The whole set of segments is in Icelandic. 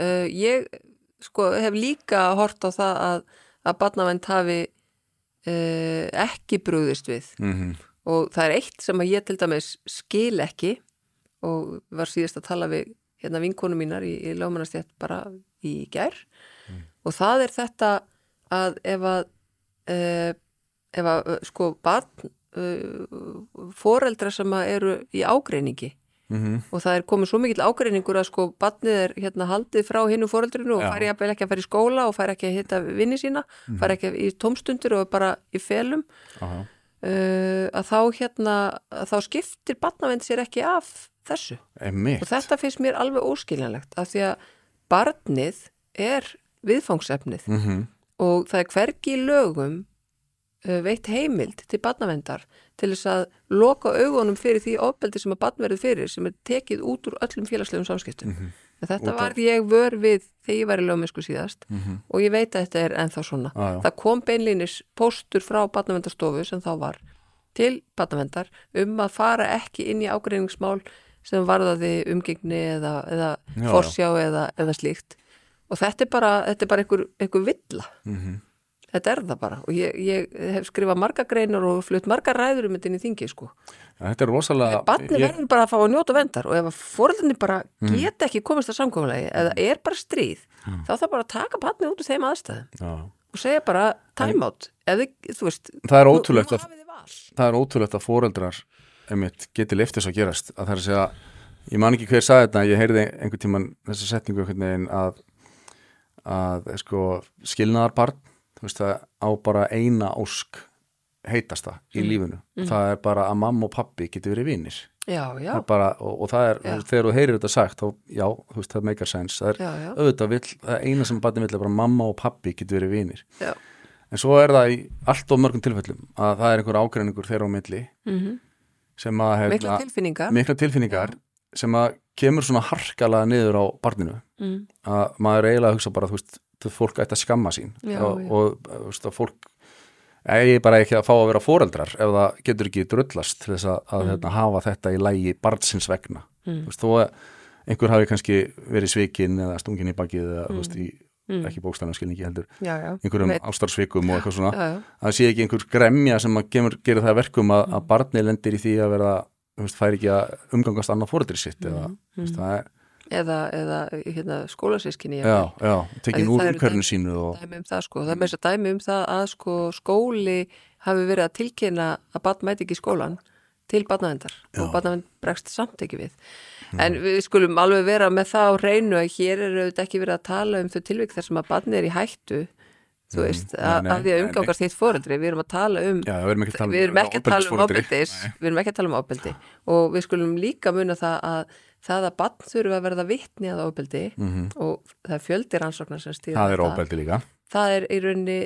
uh, ég sko hef líka hort á það að, að barnavend hafi uh, ekki brúðist við. Mm og það er eitt sem að ég til dæmis skil ekki og var síðast að tala við hérna vinkonu mínar í, í lögmannastjætt bara í gær. Og það er þetta að ef að uh, ef að sko barn uh, foreldra sem eru í ágreiningi -hmm. og það er komið svo mikill ágreiningur að sko barnið er hérna haldið frá hinnu foreldrinu og fær ekki að fara í skóla og fær ekki að hitta vinni sína, fær ekki í tómstundir og bara í felum. Uh, að þá hérna að þá skiptir barnavend sér ekki af þessu. Einmitt. og þetta finnst mér alveg óskiljanlegt af því að barnið er viðfangsefnið. Mm og það er hvergi lögum veitt heimild til barnavendar til þess að loka augunum fyrir því ofbeldi sem að barn verður fyrir sem er tekið út úr öllum félagslegum samskiptum Mhm. en þetta var ég vör við þegar ég var í lögmennsku síðast Mhm. og ég veit að þetta er ennþá svona Já, já. það kom beinlínis póstur frá barnavendarstofu sem þá var til barnavendar um að fara ekki inn í ágreiningsmál sem varðaði umgengni eða, eða Já, forsjá eða, eða slíkt og þetta er bara, þetta er bara einhver, einhver villa Mhm. Þetta er það bara. Og ég, ég hef skrifað marga greinar og flutt marga ræður um þetta inn í þingi sko. Þetta er rosalega barni ég- verður bara að fá að njóta vendar og ef að fóröldinni bara geta ekki komist að samkvæmulegi eða er bara stríð þá þarf bara að taka barni út úr þeim aðstæðum. Já. og segja bara time out. Eða þú veist Það er ótrúlegt að er ótrúlegt að foreldrar geti leiftis að gerast. Að það er að segja, ég man ekki hver sagði þetta ég heyrði einhvern tíman þessa setningu einhvern veginn að, að sko, skilnaðarbarn þú veist það á bara eina ósk heitasta í lífinu. Það er bara að mamma og pappi geti verið vinir. Já, já, Það er bara, og, og það er, Já. þegar þú heyrir þetta sagt þá, já, þú veist, það meikar sens það er já, já, auðvitað vill, það eina sem barni vill er bara mamma og pappi geti verið vinir. Já. en svo er það í allt of mörgum tilfellum að það er einhver ágreiningur þeirra á milli Mm sem að hefna, mikla tilfinningar. mikla tilfinningar sem að kemur svona harkalega niður á barninu. Mm. að maður eiginlega hugsa bara þú veist, fólk ætti að skamma sín. Já, og, já. og veist, fólk eigi bara ekki að fá að vera foreldrar ef það getur ekki drullast til þess að, að hérna, hafa þetta í lægi barnsins vegna. Mm. veist, þó að einhver hafi kannski verið svikinn eða stungin í bakið eða þú veist, í, Mm. ekki bókstæðan skilningi heldur já, einhverjum ástarsvikum og eitthvað svona það sé ekki einhver gremja sem gerir það að verkum að, að barni lendir í því að vera fær ekki að umgangast annað fóreldri sitt eða, veist, það er, eða, eða hérna, skólasískinni já, já, tekin úr umhverfinu sínu og, dæmi um það sko, það er með þess að dæmi um það að sko skóli hafi verið að tilkynna að barn mæti ekki skólan til barnavendar Já. og barnavend bregst samt ekki við. En við skulum alveg vera með það á reynu að hér er auðvitað ekki verið að tala um þau tilvík þar sem að barni er í hættu þú veist, nei, að, nei, að því að umgangast þitt foreldri við erum að tala um já, við erum ekki að tala um ofbeldisforeldri. ábeldis við erum ekki að tala um ábeldi og við skulum líka muna það að það að barn þurfa að verða vitni að ábeldi Mhm. og það er fjöldi rannsóknar sem stýra það er óbeldi líka. Það er í rauninni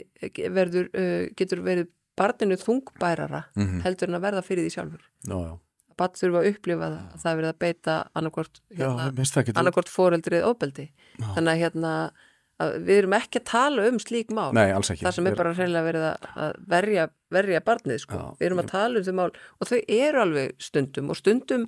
verður, uh, getur verið barninu þungbærara Mhm. heldur en að verða fyrir því sjálfur. Já, já, barn þurfa að upplifa það að það er verið að beita annarkvort, já, hérna, annarkvort foreldrið óbeldi Já. þannig að hérna að við erum ekki að tala um slík mál. Nei, alls ekki. Það sem er bara reynilega verið að- að verja, verja barnið sko. Já, við erum að tala um þau mál og þau eru alveg stundum og stundum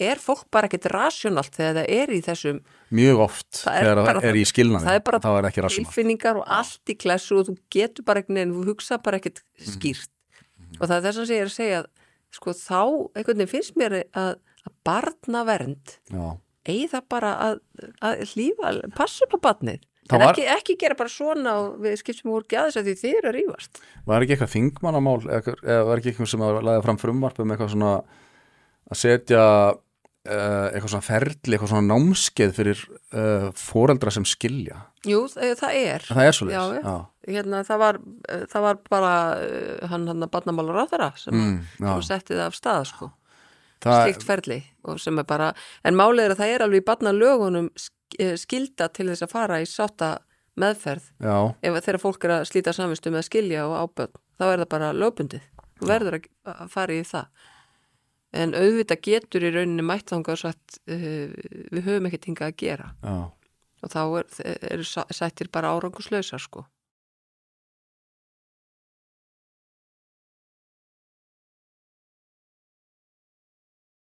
er fólk bara ekkit rasjónalt þegar það er í þessum mjög oft Það er þegar það er í skilnaði það er bara þá er tilfinningar og allt í klessu og þú getur bara einhvern veginn, þú hugsa bara Mhm. skýrt. Og það er þess að ég er að segja sko þá, einhvern veginn finnst mér að, að barnavernd já, eigi það bara að, að hlýfa, passa upp á barnið. Það en var- ekki, ekki gera bara svona og við skiptum úr gæðis að því þið eru að rífast. Var ekki eitthvað þingmannamál eða, eða var ekki eitthvað sem að laða fram frumvarp um eitthvað svona að setja eitthvað svona ferli, eitthvað svona námskeið fyrir uh, foreldra sem skilja? Jú, það, það er. Það er svo Já, leys já. hérna, það, var, það var bara hann hann að barnamálar á þeirra sem, Mm, sem setti það af stað sko. það, slíkt ferli og sem er bara, en málið er að það er alveg í barnalögunum sk- eh, skilda til þess að fara í sátta meðferð. Já, ef þegar fólk er að slíta samvistu með að skilja og áböð, þá er það bara lögbundið. Verður að fara í það en auðvitað getur í rauninni mættanga og sagt uh, við höfum ekkert hingað að gera. Já. Og þá er, eru sa- sættir bara áranguslausar sko